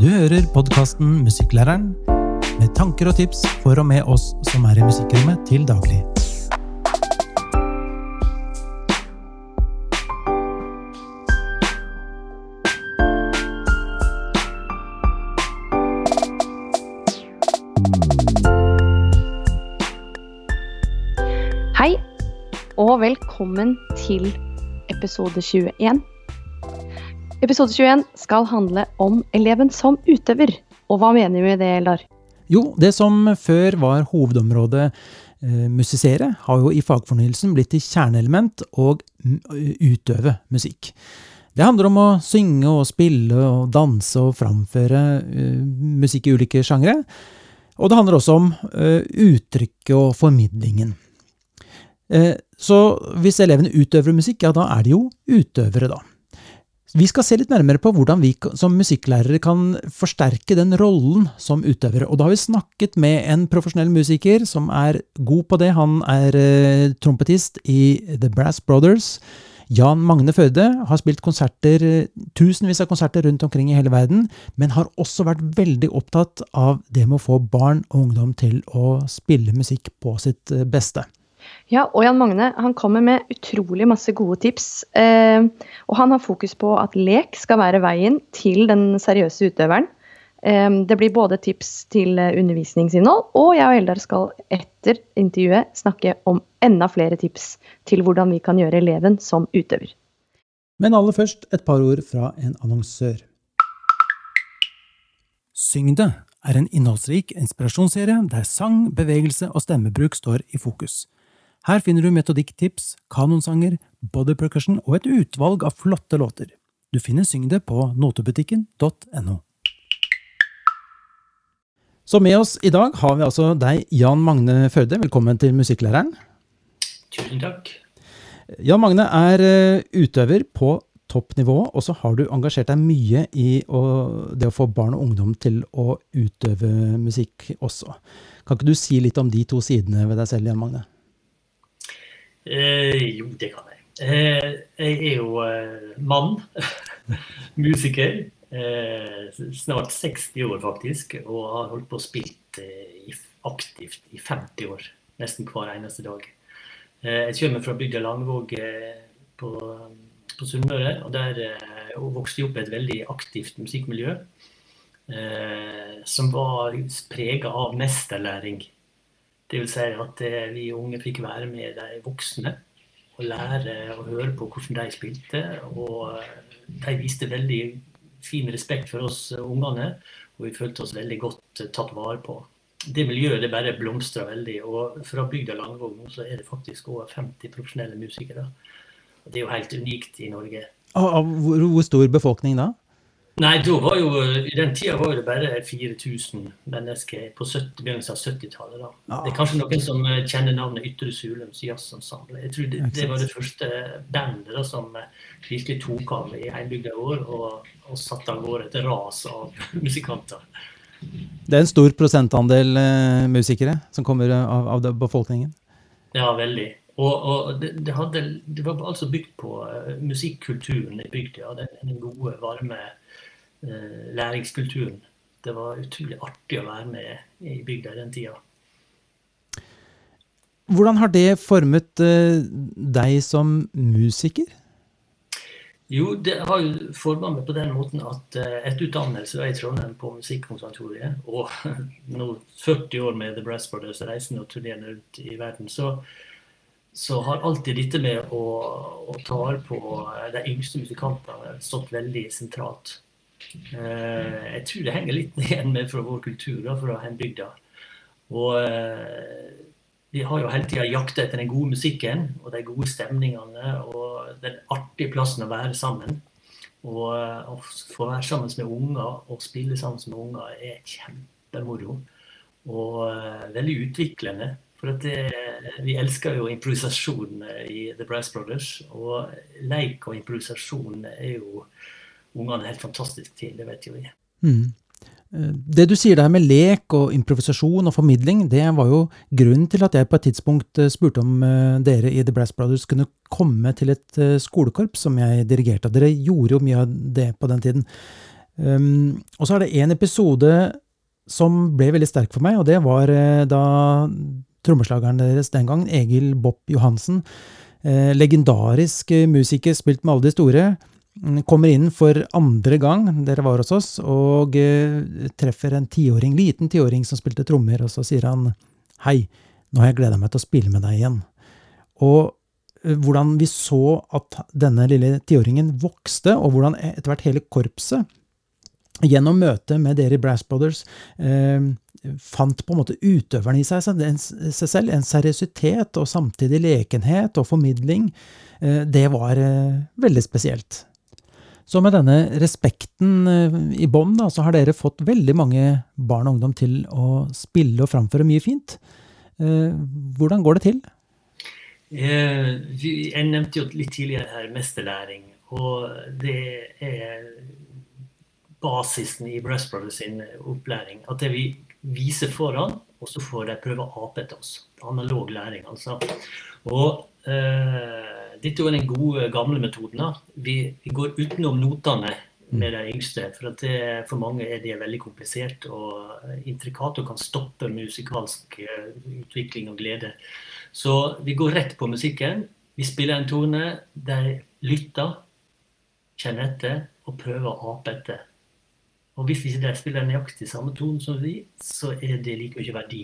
Du hører podkasten Musikklæreren, med tanker og tips for og med oss som er i musikkrommet til daglig. Hei, og velkommen til episode 21. Episode 21 skal handle om eleven som utøver. Og hva mener vi med det, Eldar? Jo, det som før var hovedområdet eh, musisere, har jo i fagfornyelsen blitt til kjerneelement og utøve musikk. Det handler om å synge og spille og danse og framføre musikk i ulike sjangre. Og det handler også om uttrykket og formidlingen. Eh, Så hvis elevene utøver musikk, ja, da er de jo utøvere, da. Vi skal se litt nærmere på hvordan vi som musikklærere kan forsterke den rollen som utøvere. Og da har vi snakket med en profesjonell musiker som er god på det. Han er eh, trompetist i The Brass Brothers. Jan Magne Førde har spilt konserter, eh, tusenvis av konserter rundt omkring i hele verden, men har også vært veldig opptatt av det med å få barn og ungdom til å spille musikk på sitt eh, beste. Ja, og Jan Magne han kommer med utrolig masse gode tips. Eh, og han har fokus på at lek skal være veien til den seriøse utøveren. Eh, det blir både tips til eh, undervisningsinnhold, og jeg og Eldar skal etter intervjuet snakke om enda flere tips til hvordan vi kan gjøre eleven som utøver. Men aller først et par ord fra en annonsør. Syng det er en innholdsrik inspirasjonsserie der sang, bevegelse og stemmebruk står i fokus. Her finner du metodikktips, kanonsanger, body percussion og et utvalg av flotte låter. Du finner Syng det på notebutikken.no. Så med oss i dag har vi altså deg, Jan Magne Førde. Velkommen til Musikklæreren. Tusen takk. Jan Magne er eh, utøver på toppnivå, og så har du engasjert deg mye i å, det å få barn og ungdom til å utøve musikk også. Kan ikke du si litt om de to sidene ved deg selv, Jan Magne? Eh, jo, det kan jeg. Eh, jeg er jo eh, mann. Musiker. Eh, snart 60 år, faktisk. Og har holdt på og spilt eh, aktivt i 50 år. Nesten hver eneste dag. Eh, jeg kommer fra bygda Langvåg på, på Sunnmøre. Og der vokste jeg opp i et veldig aktivt musikkmiljø. Som var prega av mesterlæring. Det vil si at eh, vi unge fikk være med de voksne og lære å høre på hvordan de spilte. Og eh, de viste veldig fin respekt for oss eh, ungene, og vi følte oss veldig godt tatt vare på. Det miljøet det bare blomstra veldig. Og fra bygda Langvåg nå så er det faktisk over 50 profesjonelle musikere. Og det er jo helt unikt i Norge. Hvor, hvor stor befolkning da? Nei, jo, I den tida var det bare 4000 mennesker på 70, begynnelsen av 70-tallet. Ja. Det er kanskje noen som eh, kjenner navnet Ytre Sulums jazzensemble. Jeg tror det, det var det første bandet da, som eh, virkelig tok av i heimbygda vår og, og satte av gårde et ras av musikanter. Det er en stor prosentandel uh, musikere som kommer av, av befolkningen. Ja, veldig. Og, og det, det, hadde, det var altså bygd på uh, musikkulturen i bygda. Den, den gode, varme læringskulturen. Det var utrolig artig å være med i bygda i den tida. Hvordan har det formet eh, deg som musiker? Jo, det har jo forma meg på den måten at eh, etter utdannelse da i Trondheim på Musikkonservatoriet, og nå 40 år med The Brass Brothers, reisende og turnerende rundt i verden, så, så har alltid dette med å, å ta vare på eh, de yngste musikantene stått veldig sentralt. Eh, jeg tror det henger litt igjen med fra vår kultur, da, fra hjembygda. Og eh, vi har jo hele tida jakta etter den gode musikken og de gode stemningene og den artige plassen å være sammen. Og eh, å få være sammen med unger og spille sammen med unger er kjempemoro. Og veldig utviklende. For det, vi elsker jo improvisasjon i The Brass Brothers. Og leik og improvisasjon er jo ungene helt fantastisk til, det vet jo vi. Mm. Eh, Det du sier der med lek og improvisasjon og formidling, det var jo grunnen til at jeg på et tidspunkt eh, spurte om eh, dere i The Brass Brothers kunne komme til et skolekorps som jeg dirigerte. Dere gjorde jo mye av det på den tiden. Um, og så er det en episode som ble veldig sterk for meg, og det var da trommeslageren deres den gangen, Egil Bopp Johansen, legendarisk musiker, spilt med alle de store, kommer inn for andre gang, dere var hos oss, og uh, treffer en tiåring, liten tiåring som spilte trommer, og så sier han hei, nå har jeg gleda meg til å spille med deg igjen. Og hvordan vi så at denne lille tiåringen vokste, og hvordan etter hvert hele korpset gjennom møtet med dere i Brass Brothers eh, fant på en måte utøveren i seg, seg selv en seriøsitet og samtidig lekenhet og formidling. Eh, det var eh, veldig spesielt. Så med denne respekten eh, i bånn, så har dere fått veldig mange barn og ungdom til å spille og framføre mye fint. Eh, hvordan går det til? Eh, jeg nevnte jo litt tidligere her mesterlæring. Og det er basisen i Brass Brothers sin opplæring. At det vi viser foran, og så får de prøve å ape etter oss. Analog læring, altså. Og eh, dette er den gode, gamle metoden. Vi, vi går utenom notene med de yngste. For det, for mange er det veldig komplisert og intrikat og kan stoppe musikalsk eh, utvikling og glede. Så vi går rett på musikken. Vi spiller en tone. De lytter, kjenner etter og prøver å ape etter. Og hvis ikke de spiller nøyaktig samme tone som vi, så er det like mye verdi.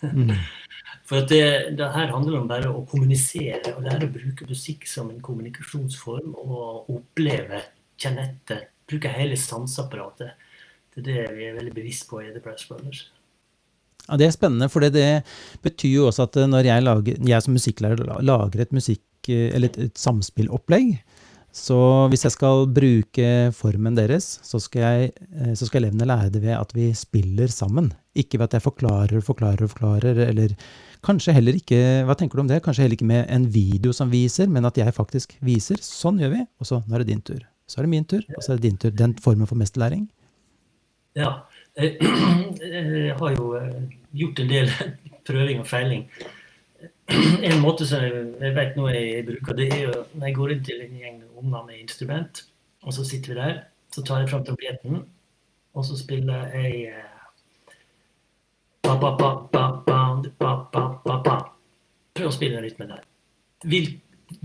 Mm. For det, det, her handler om bare å kommunisere og lære å bruke musikk som en kommunikasjonsform og oppleve, kjenne etter. Bruke hele sanseapparatet. Det er det vi er veldig bevisst på i The Press Brothers. Ja, Det er spennende, for det betyr jo også at når jeg, lager, jeg som musikklærer lager et musikk, eller et, et samspillopplegg, så hvis jeg skal bruke formen deres, så skal, jeg, eh, så skal, elevene lære det ved at vi spiller sammen. Ikke ved at jeg forklarer og forklarer og forklarer, eller kanskje heller ikke Hva tenker du om det? Kanskje heller ikke med en video som viser, men at jeg faktisk viser. Sånn gjør vi, og så nå er det din tur. Så er det min tur, og så er det din tur. Den formen for mesterlæring. Ja. Jeg har jo eh, gjort en del prøving og feiling en måte som jeg, vet nå jeg bruker, det er jo når jeg går inn til en gjeng unger med instrument, og så sitter vi der, så tar jeg fram trompeten, og så spiller jeg Prøv å spille den rytmen der.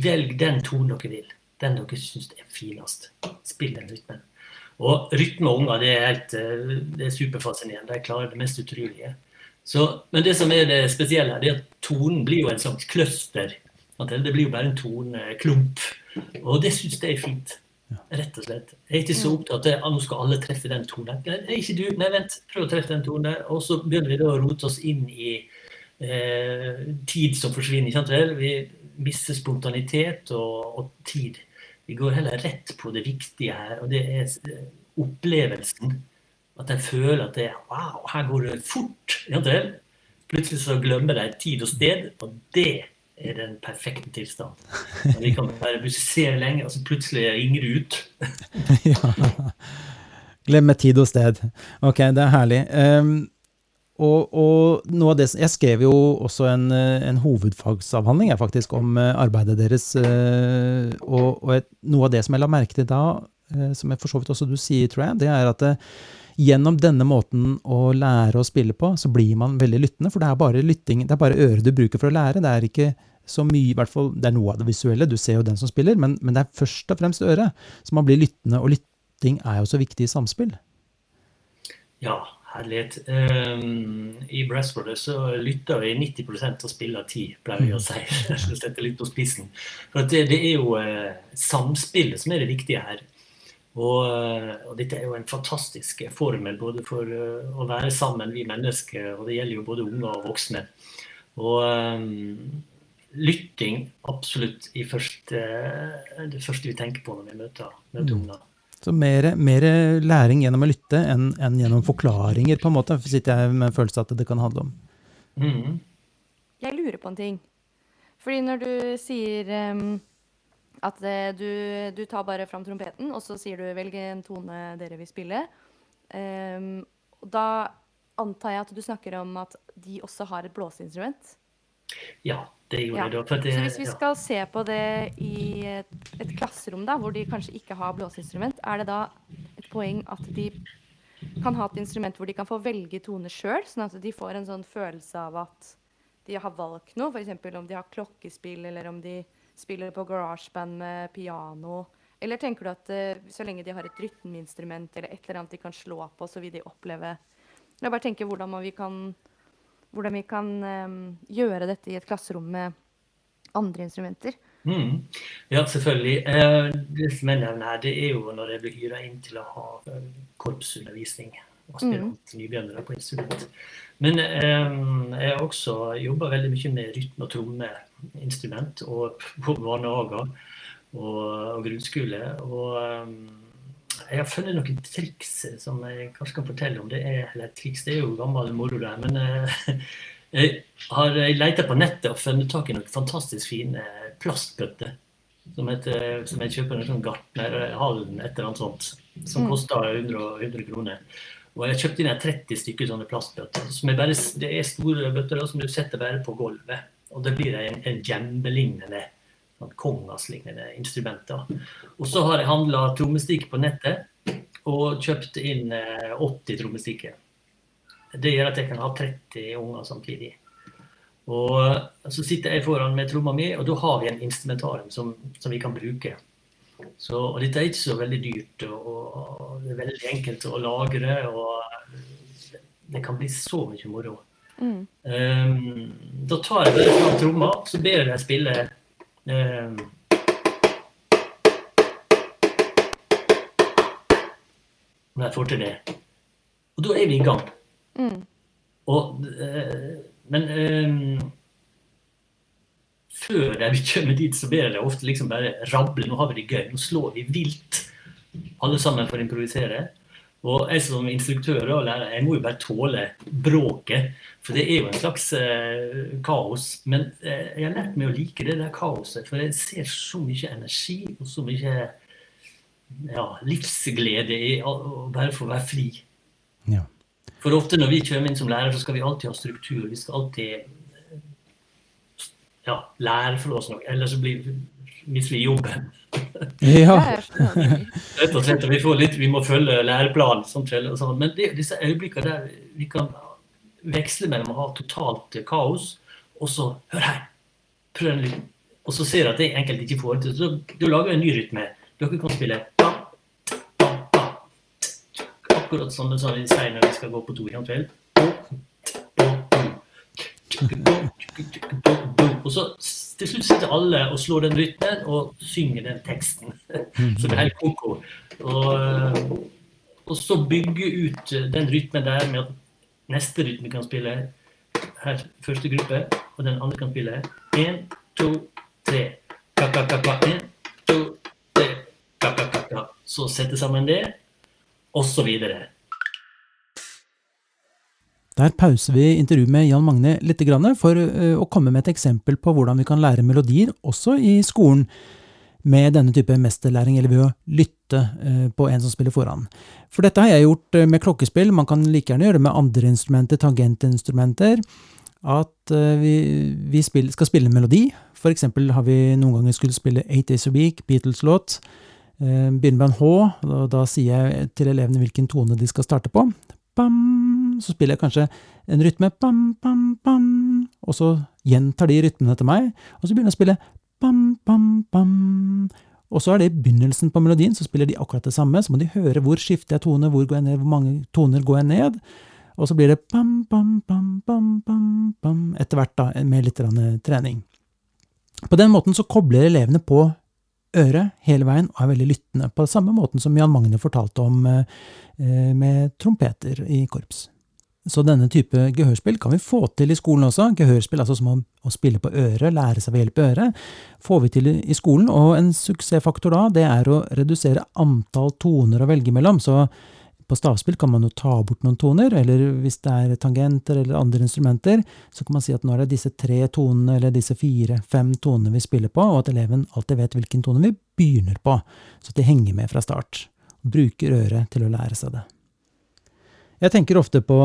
velg den tonen dere vil. Den dere syns er finest. Spill den rytmen. Og rytme og unger det er, helt, eh, det er superfascinerende. De klarer det mest utrolige. Så, men det som er det spesielle, er at tonen blir jo en slags cluster. Det blir jo bare en toneklump. Og det syns jeg er fint. Rett og slett. Jeg er ikke så opptatt av at nå skal alle treffe den tonen. Nei, ikke du. Nei, vent. Prøv å treffe den tonen. Og så begynner vi da å rote oss inn i eh, tid som forsvinner. Ikke sant? Vi mister spontanitet og, og, tid. Vi går heller rett på det viktige her, og det er opplevelsen at jeg føler at det, wow, her går det fort. Plutselig så glemmer de tid og sted, og det er den perfekte tilstand. Vi kan bare musisere lenge, og så plutselig ringer det ut. ja. Glemme tid og sted. Ok, det er herlig. Um, og, og, noe av det, Jeg skrev jo også en, en hovedfagsavhandling jeg, faktisk, om eh, arbeidet deres. Uh, og, og et, noe av det som jeg la merke til da, som jeg for så vidt også du sier, tror jeg, det er at uh, gjennom denne måten å lære å spille på, så blir man veldig lyttende. For det er bare lytting, det er bare øret du bruker for å lære. Det er ikke så mye, i hvert fall, det er noe av det visuelle, du ser jo den som spiller, men, men det er først og fremst øret. Så man blir lyttende, og lytting er jo så viktig i samspill. Ja, herlighet. Um, I Brass Brothers så lytter vi 90% av spiller 10, pleier vi å si. Jeg å sette litt på spissen. For det, det, er jo uh, samspillet som er det viktige her. Og, eh, og, dette er jo en fantastisk formel både for uh, å være sammen, vi mennesker, og det gjelder jo både unge og voksne. Og um, lytting absolutt i første, det første vi tenker på når vi møter, møter mm. unger. Så mer, mer, læring gjennom å lytte enn, enn, gjennom forklaringer, på en måte, sitter jeg med en følelse at det kan handle om. Mm. Jeg lurer på en ting. Fordi når du sier um at eh, du, du, tar bare fram trompeten, og så sier du 'velg en tone dere vil spille'. Um, da antar jeg at du snakker om at de også har et blåseinstrument? Ja, det gjorde ja. da. Det, så hvis vi skal se på det i et, et, klasserom da, hvor de kanskje ikke har blåseinstrument, er det da et poeng at de kan ha et instrument hvor de kan få velge tone sjøl, sånn at de får en sånn følelse av at de har valgt noe. F.eks. om de har klokkespill, eller om de spiller på garageband med piano. Eller tenker du at uh, så lenge de har et rytmeinstrument eller et eller annet de kan slå på, så vil de oppleve Jeg bare tenker hvordan vi kan, hvordan vi kan um, gjøre dette i et klasserom med andre instrumenter. Mm. Ja, selvfølgelig. Eh, det som jeg nevner her, det er jo når jeg blir hyra inn til å ha eh, korpsundervisning. Aspirant mm. nybegynnere på instrument. Men eh, jeg har også jobba veldig mye med rytme- og trommeinstrument og på barnehager og, og grunnskole. Og um, jeg har funnet noen triks som jeg kanskje kan fortelle om. Det er, eller triks, det er jo gammel moro det. Men uh, jeg har leita på nettet og funnet tak i noen fantastisk fine plastbøtter. Som, heter, som jeg kjøper en sånn Gartnerhallen, et eller annet sånt. Som mm. koster 100, 100 kroner. Og jeg kjøpte inn 30 stykker sånne plastbøtter. Som er bare, det er store bøtter som du setter bare på gulvet. Og det blir en, en djembelignende sånn kongaslignende instrumenter. Og så har jeg handla trommestikk på nettet og kjøpt inn 80 eh, trommestikker. Det gjør at jeg kan ha 30 unger samtidig. Og eh, så sitter jeg foran med tromma mi, og da har vi en instrumentarium som, som vi kan bruke. Så, og dette er ikke så veldig dyrt, og, og, det er veldig enkelt å lagre. Og det kan bli så mye moro. Mm. Um, da tar jeg bare fram tromma, så ber jeg dem spille Um, når jeg får til det. Og da er vi i gang. Mm. Og, uh, men um, før jeg kommer dit, så ber jeg ofte liksom bare rable. Nå har vi det gøy. Nå slår vi vilt. Alle sammen for å improvisere. Og jeg som instruktør og lærer, jeg må jo bare tåle bråket. For det er jo en slags eh, kaos. Men eh, jeg har lært meg å like det der kaoset. For jeg ser så mye energi og så mye ja, livsglede i å bare få være fri. Ja. For ofte når vi kommer inn som lærer, så skal vi alltid ha struktur. Vi skal alltid ja, lære for oss noe. Ellers så blir mister vi jobben. Ja. Rett og slett. Vi, litt, vi, må følge læreplanen. Sånn, sånt. Men det, disse øyeblikkene der vi kan veksle mellom å ha totalt kaos, og så Hør her! Prøv en lyd. Og så ser jeg at det enkelte ikke får til. Så du lager en ny rytme. Dere kan spille akkurat som en sånn, sånn vi sier når vi skal gå på to. Og så til slutt sitter alle og slår den rytmen og synger den teksten. Så det er helt koko. Og, eh, og, så bygge ut den rytmen der med at neste rytme kan spille her første gruppe, og den andre kan spille én, to, tre. Ka-ka-ka-ka. Én, to, tre. Ka-ka-ka-ka. Så sette sammen det, og så videre. Der pauser vi intervjuet med Jan Magne litt for eh, å komme med et eksempel på hvordan vi kan lære melodier også i skolen med denne type mesterlæring, eller ved å lytte eh, på en som spiller foran. For dette har jeg gjort eh, med klokkespill, man kan like gjerne gjøre det med andre instrumenter, tangentinstrumenter. At vi, vi spill, skal spille en melodi. For eksempel har vi noen ganger skulle spille Eight Days a Week, Beatles-låt. Begynner med en H, og da sier jeg til elevene hvilken tone de skal starte på. Bam, så spiller jeg kanskje en rytme, bam, bam, bam, og så gjentar de rytmene til meg, og så begynner jeg å spille bam, bam, bam. Og så er det i begynnelsen på melodien, så spiller de akkurat det samme. Så må de høre hvor skifter jeg tone, hvor går jeg ned, hvor mange toner går jeg ned. Og så blir det bam, bam, bam, bam, bam, bam, etter hvert, da, med litt trening. På den måten så kobler elevene på øret hele veien og er veldig lyttende, på samme måten som Jan Magne fortalte om eh, med trompeter i korps. Så denne type gehørspill kan vi få til i skolen også. Gehørspill altså som å, å spille på øret, lære seg ved hjelp av øret, får vi til i skolen. Og en suksessfaktor da, det er å redusere antall toner å velge mellom. Så på stavspill kan man jo ta bort noen toner, eller hvis det er tangenter eller andre instrumenter, så kan man si at nå er det disse tre tonene eller disse fire-fem tonene vi spiller på, og at eleven alltid vet hvilken tone vi begynner på, så at de henger med fra start. Bruker øret til å lære seg det. Jeg tenker ofte på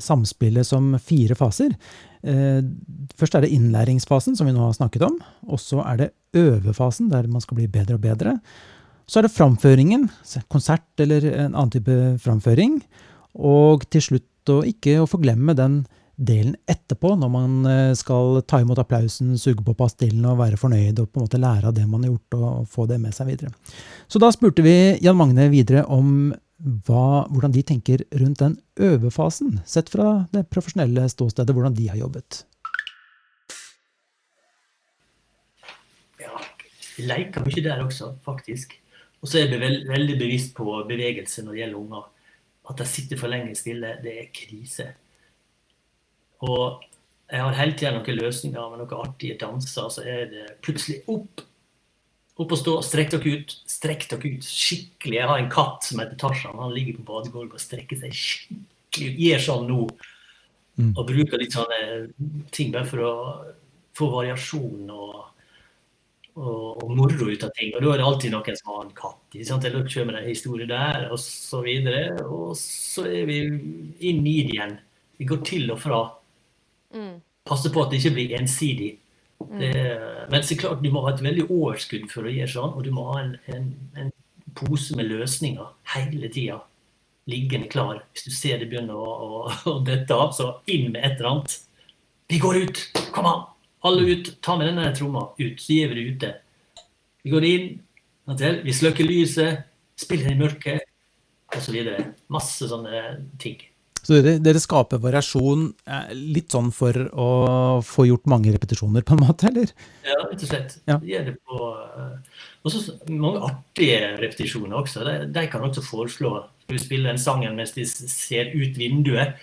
samspillet som fire faser. Eh, først er det innlæringsfasen, som vi nå har snakket om. Og så er det øvefasen, der man skal bli bedre og bedre. Så er det framføringen, konsert eller en annen type framføring. Og til slutt å ikke å forglemme den delen etterpå, når man eh, skal ta imot applausen, suge på pastillen og være fornøyd og på en måte lære av det man har gjort og få det med seg videre. Så da spurte vi Jan Magne videre om hva, hvordan de tenker rundt den øvefasen, sett fra det profesjonelle ståstedet, hvordan de har jobbet. Ja, leker mye der også, faktisk. Og så er veld, veldig bevisst på bevegelse når det gjelder unger. At de sitter for lenge stille, det er krise. Og jeg har hele tida noen løsninger med noen artige danser. Så er det plutselig opp, opp og stå, strekk dere ut. Strekk dere ut skikkelig. Jeg har en katt som heter Tarzan. Han ligger på badegulvet og strekker seg skikkelig ut. Gjør sånn nå. Mm. Og bruker litt sånne ting bare for å få variasjon og, og, og moro ut av ting. Og da er det alltid noen som har en katt. Ikke sant? Eller kommer det en historie der, og så videre. Og så er vi inn i det igjen. Vi går til og fra. Mm. Passer på at det ikke blir ensidig. Mm. Det, men så klart, du må ha et veldig overskudd for å gjøre sånn, og du må ha en, en, en pose med løsninger hele tida liggende klar. Hvis du ser det begynner å, å, å dette av, så inn med et eller annet. Vi går ut! Kom an! Alle ut! Ta med denne tromma ut, så gir vi det ute. Vi går inn, vi slukker lyset, spiller i mørket, osv. Masse sånne ting. Så dere, dere, skaper variasjon eh, litt sånn for å få gjort mange repetisjoner, på en måte, eller? Ja, rett og slett. Ja. Det gjør det på uh, også mange artige repetisjoner også. De, de kan også foreslå Skal du spille den sangen mens de ser ut vinduet,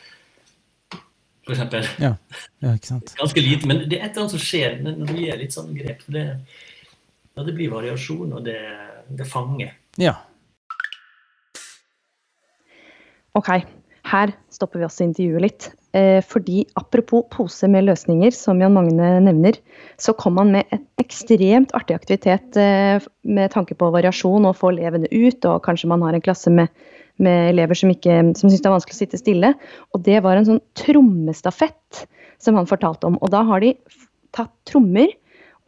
for eksempel. Ja. ja, ikke sant. Ganske lite, men det er et eller annet som skjer når du gjør litt sånn grep. Det, ja, det blir variasjon, og det, det fanger. Ja. Ok, her stopper vi også intervjuet litt. Eh, fordi apropos pose med løsninger, som Jan Magne nevner, så kom han med en ekstremt artig aktivitet eh, med tanke på variasjon og få elevene ut, og kanskje man har en klasse med, med elever som, ikke, som syns det er vanskelig å sitte stille. Og det var en sånn trommestafett som han fortalte om. Og da har de tatt trommer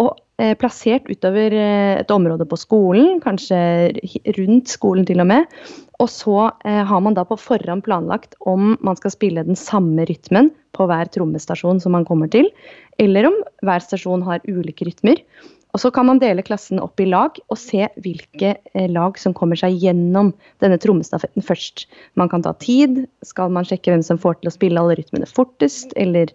og eh, plassert utover et område på skolen, kanskje rundt skolen til og med. Og så eh, har man da på forhånd planlagt om man skal spille den samme rytmen på hver trommestasjon som man kommer til, eller om hver stasjon har ulike rytmer. Og så kan man dele klassen opp i lag og se hvilke eh, lag som kommer seg gjennom denne trommestafetten først. Man kan ta tid. Skal man sjekke hvem som får til å spille alle rytmene fortest, eller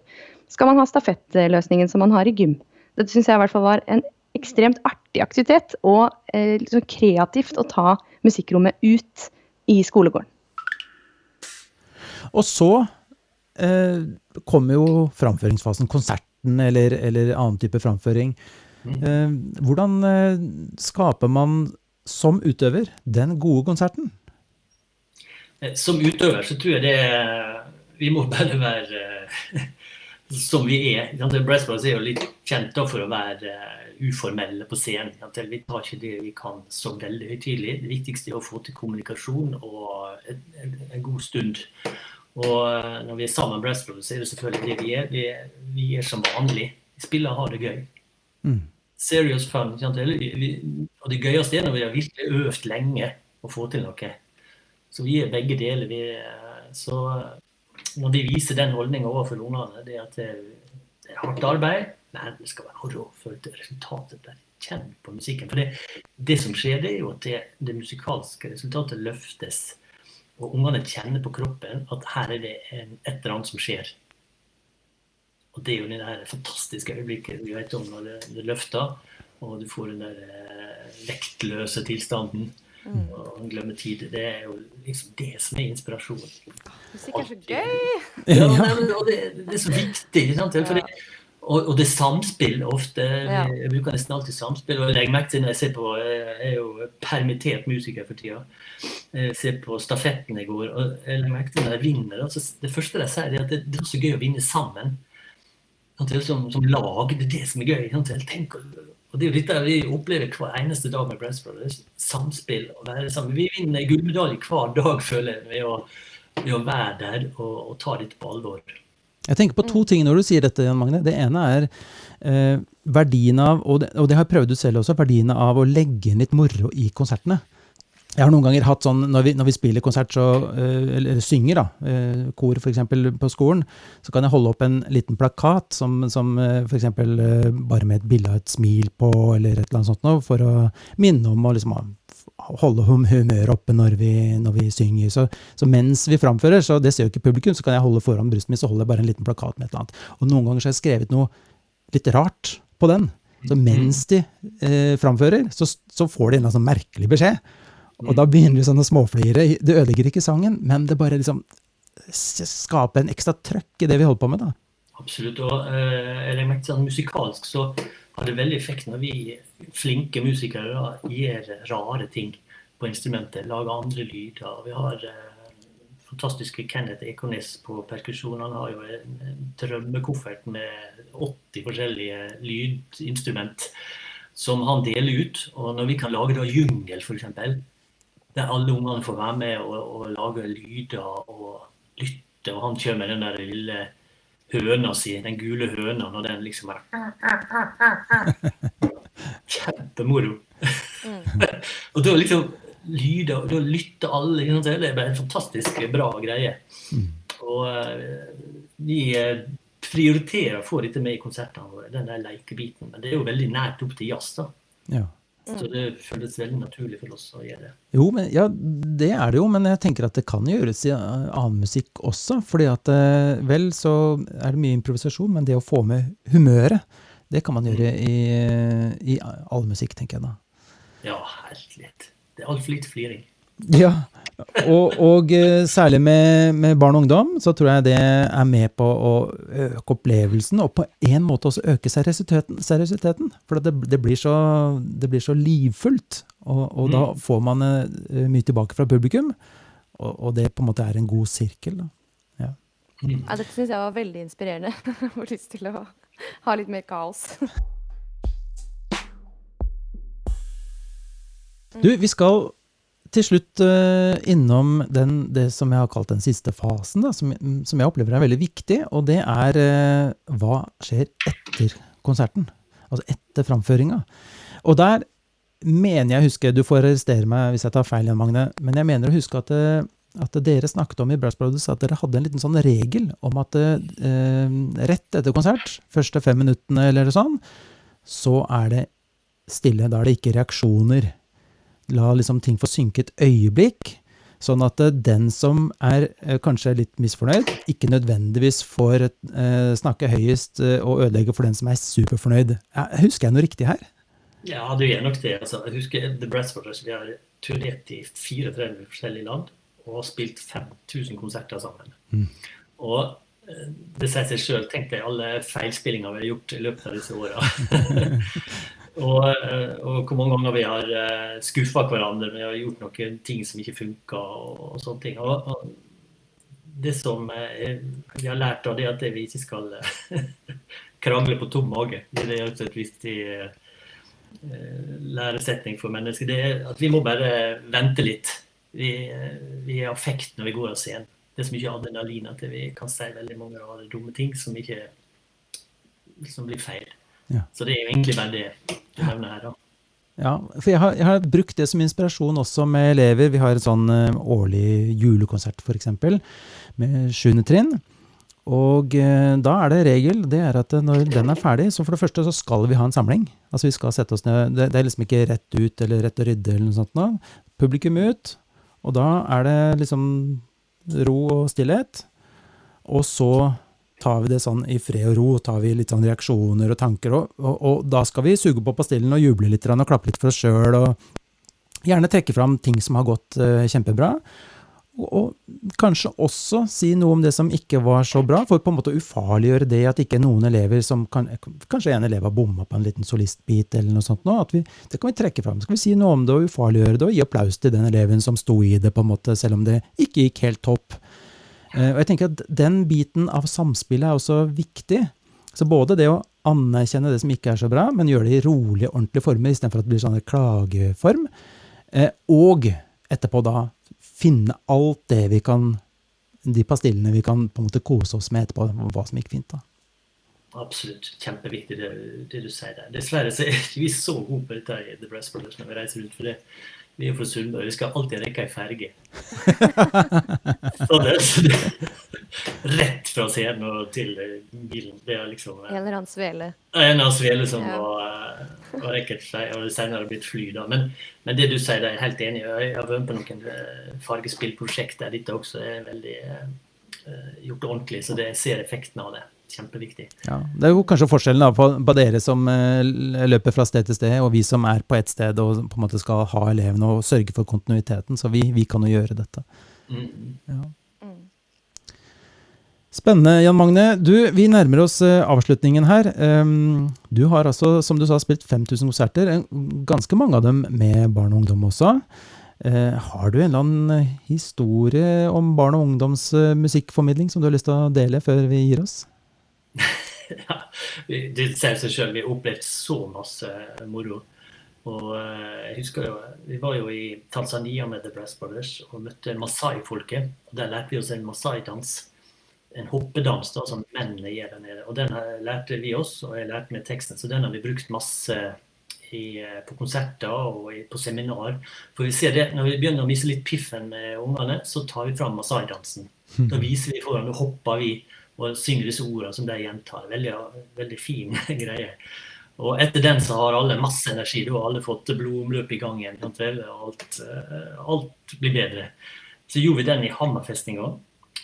skal man ha stafettløsningen som man har i gym? Dette syns jeg i hvert fall var en ekstremt artig aktivitet, og eh, liksom kreativt å ta musikkrommet ut i skolegården. Og så eh, kommer jo framføringsfasen, konserten eller, eller annen type framføring. Mm. Eh, hvordan eh, skaper man som utøver den gode konserten? Eh, som utøver så tror jeg det Vi må bare være som vi er. Brass er jo litt kjent for å være uh, uformelle på scenen. Vi tar ikke det vi kan så veldig høytidelig. Det viktigste er å få til kommunikasjon og en, en, en god stund. Og uh, når vi er sammen med så er det selvfølgelig det vi er. Vi, vi er som vanlig. Vi spiller og har det gøy. Mm. Serious fun. Vi, og det gøyeste er når vi har virkelig øvd lenge å få til noe. Så vi er begge deler. Vi, så når vi viser den holdninga overfor ungene, det at det, er hardt arbeid, men det skal være moro for at resultatet blir kjent på musikken. For det, det, som skjer, det er jo at det, det musikalske resultatet løftes. Og ungene kjenner på kroppen at her er det en, et eller annet som skjer. Og det er jo det der fantastiske øyeblikket vi vet om når det, det løfter, og du får den der eh, vektløse tilstanden. Mm. Og glemme tid. Det er jo liksom det som er inspirasjon. Musikk er så gøy! Ja, og det, det, er så viktig. For det, og, og, det er samspill ofte. Ja. Jeg bruker nesten alltid samspill. og Jeg merker når jeg ser på Jeg er jo permittert musiker for tida. Jeg ser på stafetten i går, og jeg merker når jeg vinner altså, Det første de sier, er at det, det, er så gøy å vinne sammen. Som, som lag. Det er det som er gøy. Tenk og Det er jo dette vi opplever hver eneste dag med Brass Brothers. Samspill. og være sammen. Vi vinner gullmedalje hver dag, føler jeg, ved å, ved å være der og, og, ta dette på alvor. Jeg tenker på to ting når du sier dette, Jan Magne. Det ene er eh, verdien av, og det, og det har jeg prøvd ut selv også, verdien av å legge inn litt moro i konsertene. jeg har noen ganger hatt sånn, når vi, når vi spiller konsert, så, eh, eller, synger, da, eh, kor f.eks. på skolen, så kan jeg holde opp en liten plakat som, som eh, f.eks. Bare med et bilde av et smil på, eller et eller annet sånt noe, for å minne om å liksom, holde hum- humøret oppe når vi, når vi synger. Så, så mens vi framfører, så det ser jo ikke publikum, så kan jeg holde foran brystet mitt, så holder jeg bare en liten plakat med et eller annet. Og noen ganger så har jeg skrevet noe litt rart på den. Så mens de eh, framfører, så, så får de en sånn merkelig beskjed. Og da begynner de sånn å småflire. Det ødelegger ikke sangen, men det bare liksom skaper en ekstra trøkk i det vi holder på med. da. Absolutt. Og eh, jeg legger sånn musikalsk så har det veldig effekt når vi flinke musikere gjør rare ting på instrumentet. Lager andre lyder. Vi har eh, fantastiske Kenneth Ekornes på perkusjon. Han har jo en, drømmekoffert med 80 forskjellige lydinstrument som han deler ut. Og når vi kan lage da jungel, f.eks., der alle ungene får være med og, og lage lyder og lytte, og han kjører med den der lille høna si, den gule høna, når den liksom er Kjempemoro. og da liksom lyder, og da lytter alle. Liksom. Det er bare en fantastisk bra greie. Og eh, vi eh, prioriterer å få dette med i konsertene våre, den der lekebiten. Men det er jo veldig nært opp til jazz, da. Ja. Så det føles veldig naturlig for oss å gjøre det. Jo, men, ja, det er det jo, men jeg tenker at det kan gjøres i eh, annen musikk også. fordi at eh, vel så er det mye improvisasjon, men det å få med humøret, det kan man gjøre i, i all musikk, tenker jeg da. Ja, herlighet. Det er altfor lite fliring. Ja, og, og eh, særlig med, med barn og ungdom, så tror jeg det er med på å øke opplevelsen, og på en måte også øke seriøsiteten. seriøsiteten for det, det, blir så, det blir så livfullt, og, og da får man eh, mye tilbake fra publikum, og, og det på en måte er en god sirkel. Da. Ja. Ja, dette syns jeg var veldig inspirerende. Jeg får lyst til å ha litt mer kaos. Du, vi skal til slutt uh, innom den, det som jeg har kalt den siste fasen, da, som, som jeg opplever er veldig viktig, og det er uh, hva skjer etter konserten? Altså etter framføringa. Og der mener jeg å huske, du får arrestere meg hvis jeg tar feil igjen, Magne, men jeg mener å huske at, eh, at dere snakket om i Brass Brothers at dere hadde en liten sånn regel om at uh, rett etter konsert, første fem minuttene eller sånn, så er det stille. Da er det ikke reaksjoner la liksom ting få synke et øyeblikk, sånn at eh, den som er eh, kanskje litt misfornøyd, ikke nødvendigvis får eh, snakke høyest og ødelegge for den som er superfornøyd. Husker jeg noe riktig her? Ja, du er nok det. Altså, jeg husker The Brassbrothers. Vi har turnert i 34 forskjellige land og har spilt 5000 konserter sammen. Og eh, det sier seg sjøl. Tenk deg alle feilspillinger vi har gjort i løpet av disse åra. og, eh, og hvor mange ganger vi har uh, skuffa hverandre. Vi har gjort noen ting som ikke funka, og, og sånne ting. Det som eh, vi har lært av det, er at vi ikke skal eh, krangle på tom mage. Det er en et viktig eh, læresetning for mennesker. Det er at vi må bare vente litt. Vi, eh, vi er affekt når vi går av scenen. Det er så mye adrenalin at vi kan si veldig mange rare, dumme ting som ikke som blir feil. Ja. Så det er jo egentlig bare det du nevner her, da. Ja, for jeg har, jeg har brukt det som inspirasjon også med elever. Vi har en sånn eh, årlig julekonsert, f.eks., med sjuende trinn. Og eh, da er det regel det er at eh, når den er ferdig, så for det første så skal vi ha en samling. Altså vi skal sette oss ned, Det, det er liksom ikke rett ut eller rett å rydde eller noe sånt. nå. Publikum ut, og da er det liksom ro og stillhet. Og så tar vi det sånn i fred og ro, tar vi litt sånn reaksjoner og tanker, og, og, og da skal vi suge på pastillen og juble litt og klappe litt for oss sjøl, og gjerne trekke fram ting som har gått uh, kjempebra. Og, og kanskje også si noe om det som ikke var så bra, for på en måte å ufarliggjøre det at ikke noen elever som kan, Kanskje en elev har bomma på en liten solistbit eller noe sånt. Nå, at vi, det kan vi trekke fram. Skal vi si noe om det og ufarliggjøre det, og gi applaus til den eleven som sto i det, på en måte, selv om det ikke gikk helt topp. Eh, Og jeg tenker at Den biten av samspillet er også viktig. Så både det å anerkjenne det som ikke er så bra, men gjøre det i rolige, ordentlige former istedenfor at det blir sånn en klageform. eh, Og etterpå da finne alt det vi kan De pastillene vi kan på en måte kose oss med etterpå, hva som gikk fint. da. Absolutt. Kjempeviktig det, det du sier der. Dessverre så er vi så gode på dette i The Brass Brothers når vi reiser rundt. for det. Vi er fra Sunnmøre, vi skal alltid rekke ei ferge. så det, så rett fra scenen og til bilen. Det er liksom En eller annen svele. En eller annen svele som Ja. var, var ekkelt seg, og senere blitt fly. da. Men, men det du sier, det er jeg helt enig i. Jeg har vært med på noen fargespillprosjekter fargespillprosjekt der dette også er veldig eh, eh, gjort ordentlig, så det, jeg ser effekten av det. Kjempeviktig. Ja, det er jo kanskje forskjellen da, på, på dere som eh, løper fra sted til sted, og vi som er på ett sted og på en måte skal ha elevene og sørge for kontinuiteten. Så vi, vi kan jo gjøre dette. Mm. Ja. Spennende, Jan Magne. Du, vi nærmer oss eh, avslutningen her. Um, du har altså, som du sa, spilt 5000 konserter. Ganske mange av dem med barn og ungdom også. Eh, har du en eller annen historie om barn og ungdoms musikkformidling som du har lyst til å dele før vi gir oss? ja, det sier seg sjøl, vi har opplevd så masse moro. Og eh, jeg husker jo, Vi var jo i Tanzania med The Brass Brothers og møtte Masai-folket. Der lærte vi oss en masai-dans. En hoppedans da, som mennene gjør der nede. Og Den lærte vi oss, og jeg lærte meg teksten. Så den har vi brukt masse i, eh, på konserter og i, på seminar. For vi ser det, Når vi begynner å mise litt piffen med ungene, så tar vi fram masai-dansen. Da viser vi foran, da hopper vi og synger disse ordene som de gjentar. Veldig, veldig fin greie. Og etter den så har alle masse energi. Da har alle fått blodomløp i gang igjen. Og Alt, eh, alt blir bedre. Så gjorde vi den i Hammerfestninga.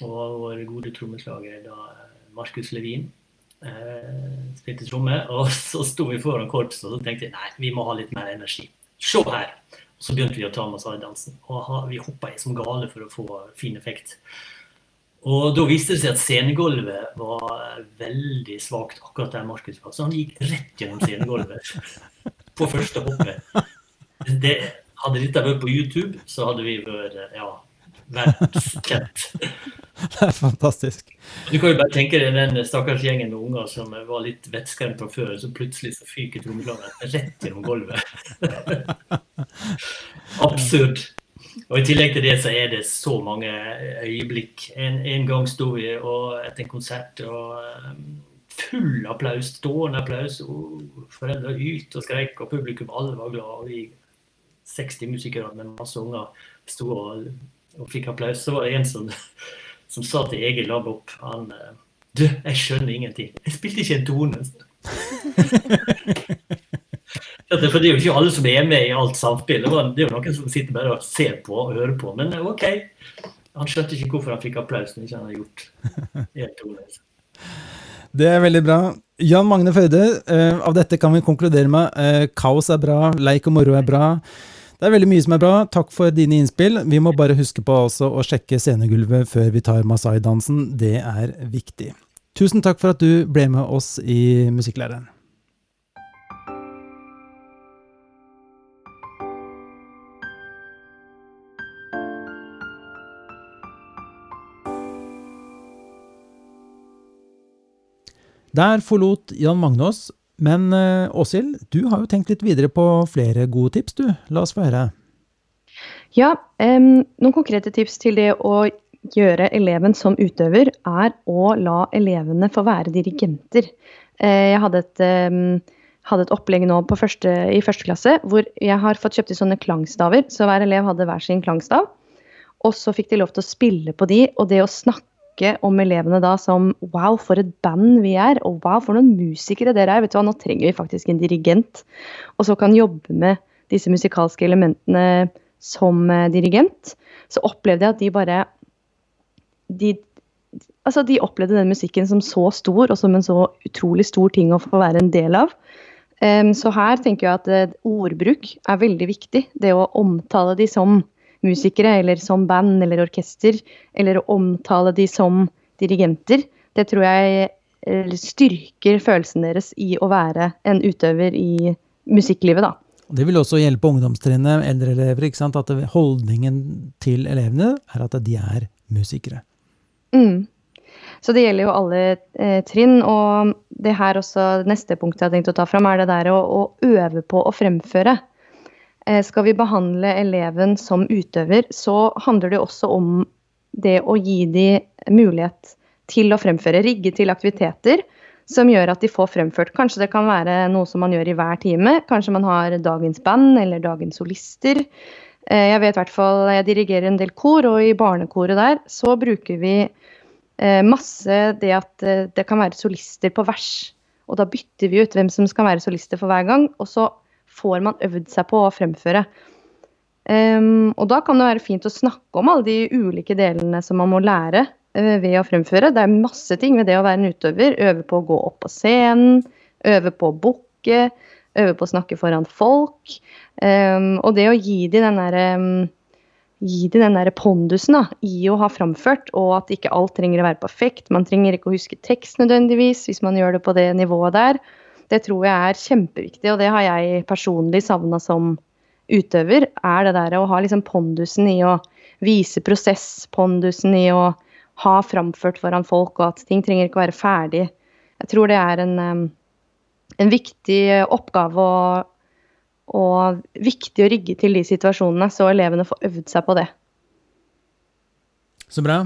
Og vår gode trommeslager da Markus Levin eh, spilte tromme. Og så sto vi foran korpset og så tenkte jeg, nei, vi må ha litt mer energi. Se her! Og så begynte vi å ta med oss alle dansen. Og vi hoppa i som gale for å få fin effekt. Og da viste det seg at scenegulvet var veldig svakt akkurat der Markus var. Så han gikk rett gjennom scenegulvet på første hoppet. Det, hadde dette vært på YouTube, så hadde vi vært ja, verdenskjent. Det er fantastisk. Du kan jo bare tenke deg den stakkars gjengen med unger som var litt vettskremt fra før, så plutselig så fyker trommeslageren rett gjennom gulvet. Absurd. Og I tillegg til det så er det så mange øyeblikk. En, en gang sto vi etter en konsert og um, full applaus, stående applaus. Og foreldre ylte og skrek, og publikum alle var glad. Og vi 60 musikere med masse unger sto og, og fikk applaus. Så var det en som, som sa til Egil Labopp han eh, Du, jeg skjønner ingenting. Jeg spilte ikke en tone. For Det er jo ikke alle som er med i alt samspill. Det er jo noen som sitter bare og ser på og hører på. Men eh, OK. Han skjønte ikke hvorfor han fikk applaus når han hadde gjort tone. Det er veldig bra. Jan Magne Føyde, eh, av dette kan vi konkludere med eh, kaos er bra, leik og moro er bra. Det er veldig mye som er bra. Takk for dine innspill. Vi må bare huske på også å sjekke scenegulvet før vi tar Masai-dansen. Det er viktig. Tusen takk for at du ble med oss i Musikklæreren. Der forlot Jan Magne oss, men eh, Åshild, du har jo tenkt litt videre på flere gode tips, du. La oss få høre. Ja, um, noen konkrete tips til det å gjøre eleven som utøver, er å la elevene få være dirigenter. Eh, jeg hadde et, hadde et opplegg nå første, i første klasse hvor jeg har fått kjøpt i sånne klangstaver. Så hver elev hadde hver sin klangstav. Og så fikk de lov til å spille på de, og det å snakke om elevene da som Wow, for et band vi er, og wow, for noen musikere dere er. Vet du hva, nå trenger vi faktisk en dirigent. Og så kan jobbe med disse musikalske elementene som eh, dirigent. Så opplevde jeg at de bare de, altså de opplevde den musikken som så stor, og som en så utrolig stor ting å få være en del av. Um, så her tenker jeg at eh, ordbruk er veldig viktig. Det å omtale de som musikere, eller som band eller orkester, eller å omtale de som dirigenter, det tror jeg eh, styrker følelsen deres i å være en utøver i musikklivet, da. Det vil også hjelpe ungdomstrinnet, eldre elever, ikke sant? at holdningen til elevene er at de er musikere. Mm. Så det gjelder jo alle eh, trinn. Og det her også, neste punktet jeg har tenkt å ta fram, er det der å, å øve på å fremføre. Eh, skal vi behandle eleven som utøver, så handler det også om det å gi de mulighet til å fremføre. Rigge til aktiviteter som gjør at de får fremført. Kanskje det kan være noe som man gjør i hver time. Kanskje man har dagens band eller dagens solister. Eh, jeg vet hvert jeg dirigerer en del kor, og i barnekoret der så bruker vi eh, masse det at det kan være solister på vers. Og da bytter vi ut hvem som skal være solister for hver gang, og så får man øvd seg på å fremføre. Um, og da kan det være fint å snakke om alle de ulike delene som man må lære uh, ved å fremføre. Det er masse ting ved det å være en utøver. Øve på å gå opp på scenen, øve på å bukke, øve på å snakke foran folk. Um, og det å gi de den derre um, gi dem den der pondusen da, i å ha framført, og at ikke alt trenger å være perfekt. Man trenger ikke å huske tekst nødvendigvis hvis man gjør det på det nivået der. Det tror jeg er kjempeviktig, og det har jeg personlig savna som utøver. Er det der å ha liksom pondusen i å vise prosess, pondusen i å ha framført foran folk, og at ting trenger ikke å være ferdig. Jeg tror det er en, en viktig oppgave og, og viktig å rigge til de situasjonene, så elevene får øvd seg på det. Så bra.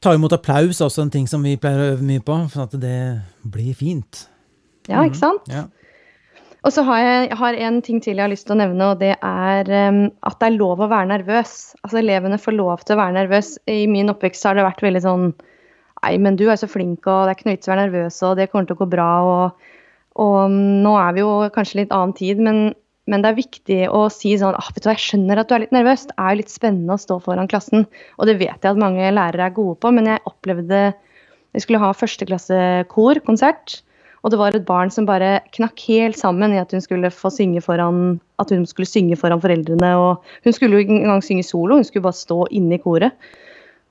Ta imot applaus er også en ting som vi pleier å øve mye på, for at det blir fint. Ja, ikke sant? Mm, ja. Og så har jeg har en ting til jeg har lyst til å nevne, og det er um, at det er lov å være nervøs. Altså Elevene får lov til å være nervøs. I min oppvekst har det vært veldig sånn Nei, men du er så flink, og det er ikke noe vits å være nervøs, og det kommer til å gå bra, og og nå er vi jo kanskje litt annen tid, men, men det er viktig å si sånn ah, vet du hva, Jeg skjønner at du er litt nervøs. Det er jo litt spennende å stå foran klassen. Og det vet jeg at mange lærere er gode på, men jeg opplevde Vi skulle ha førsteklassekor-konsert. Og det var et barn som bare knakk helt sammen i at hun skulle få synge foran at hun skulle synge foran foreldrene. og Hun skulle jo ikke engang synge solo, hun skulle bare stå inne i koret.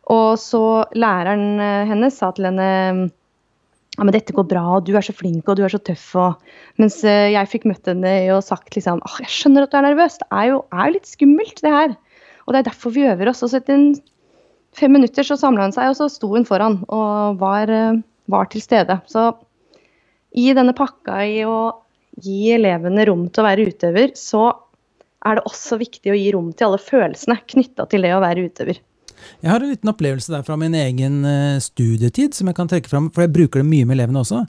Og så læreren eh, hennes sa til henne ja, men dette går bra, og du er så flink og du er så tøff. Og... Mens uh, jeg fikk møtt henne og sagt liksom at jeg skjønner at du er nervøs, det er jo er litt skummelt, det her. Og det er derfor vi øver oss. Og så etter fem minutter så samla hun seg, og så sto hun foran og var, uh, var til stede. Så i denne pakka i å gi elevene rom til å være utøver, så er det også viktig å gi rom til alle følelsene knytta til det å være utøver. Jeg har en liten opplevelse der fra min egen eh, studietid som jeg kan trekke fram, for jeg bruker det mye med elevene også.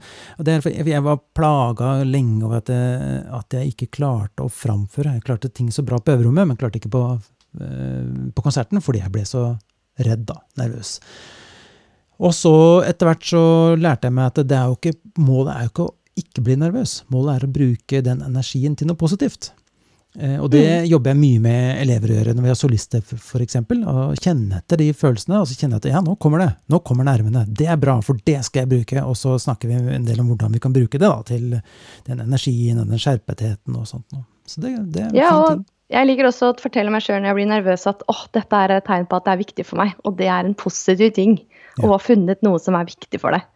Jeg var plaga lenge over at jeg, at jeg, ikke klarte å framføre. Jeg klarte ting så bra på øverrommet, men klarte ikke på, eh, på konserten fordi jeg ble så redd, da. Nervøs. Og så etter hvert så lærte jeg meg at det er jo ikke, målet er jo ikke å ikke bli nervøs. Målet er å bruke den energien til noe positivt. Eh, og det mm. jobber jeg mye med elever å gjøre når vi har solister, f.eks. Å kjenne etter de følelsene. og så kjenne at ja, nå kommer det. Nå kommer nervene. Det er bra, for det skal jeg bruke. Og så snakker vi en del om hvordan vi kan bruke det da, til den energien og den skjerpetheten og sånt. Så det, det er en ja, fin ting. Jeg liker også å fortelle meg sjøl når jeg blir nervøs at åh, dette er et tegn på at det er viktig for meg. Og det er en positiv ting. Ja. Å ha funnet noe som er viktig for deg.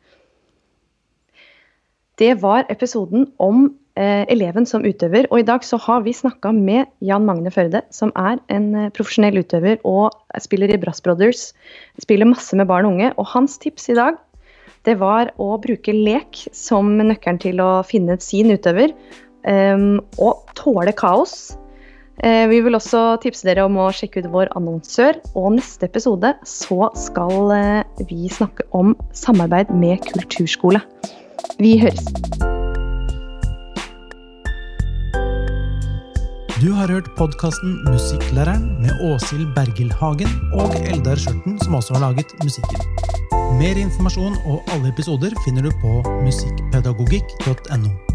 Det var episoden om eleven som utøver. Og i dag så har vi snakka med Jan Magne Førde, som er en eh, profesjonell utøver og spiller i Brass Brothers. Spiller masse med barn og unge. Og hans tips i dag det var å bruke lek som nøkkelen til å finne sin utøver. Um, og tåle kaos. Uh, vi vil også tipse dere om å sjekke ut vår annonsør. Og neste episode så skal uh, vi snakke om samarbeid med kulturskole. Vi høres. Du har hørt podkasten Musikklæreren med Åshild Bergil Hagen og Eldar Skjørten, som også har laget musikken. Mer informasjon og alle episoder finner du på musikkpedagogikk.no.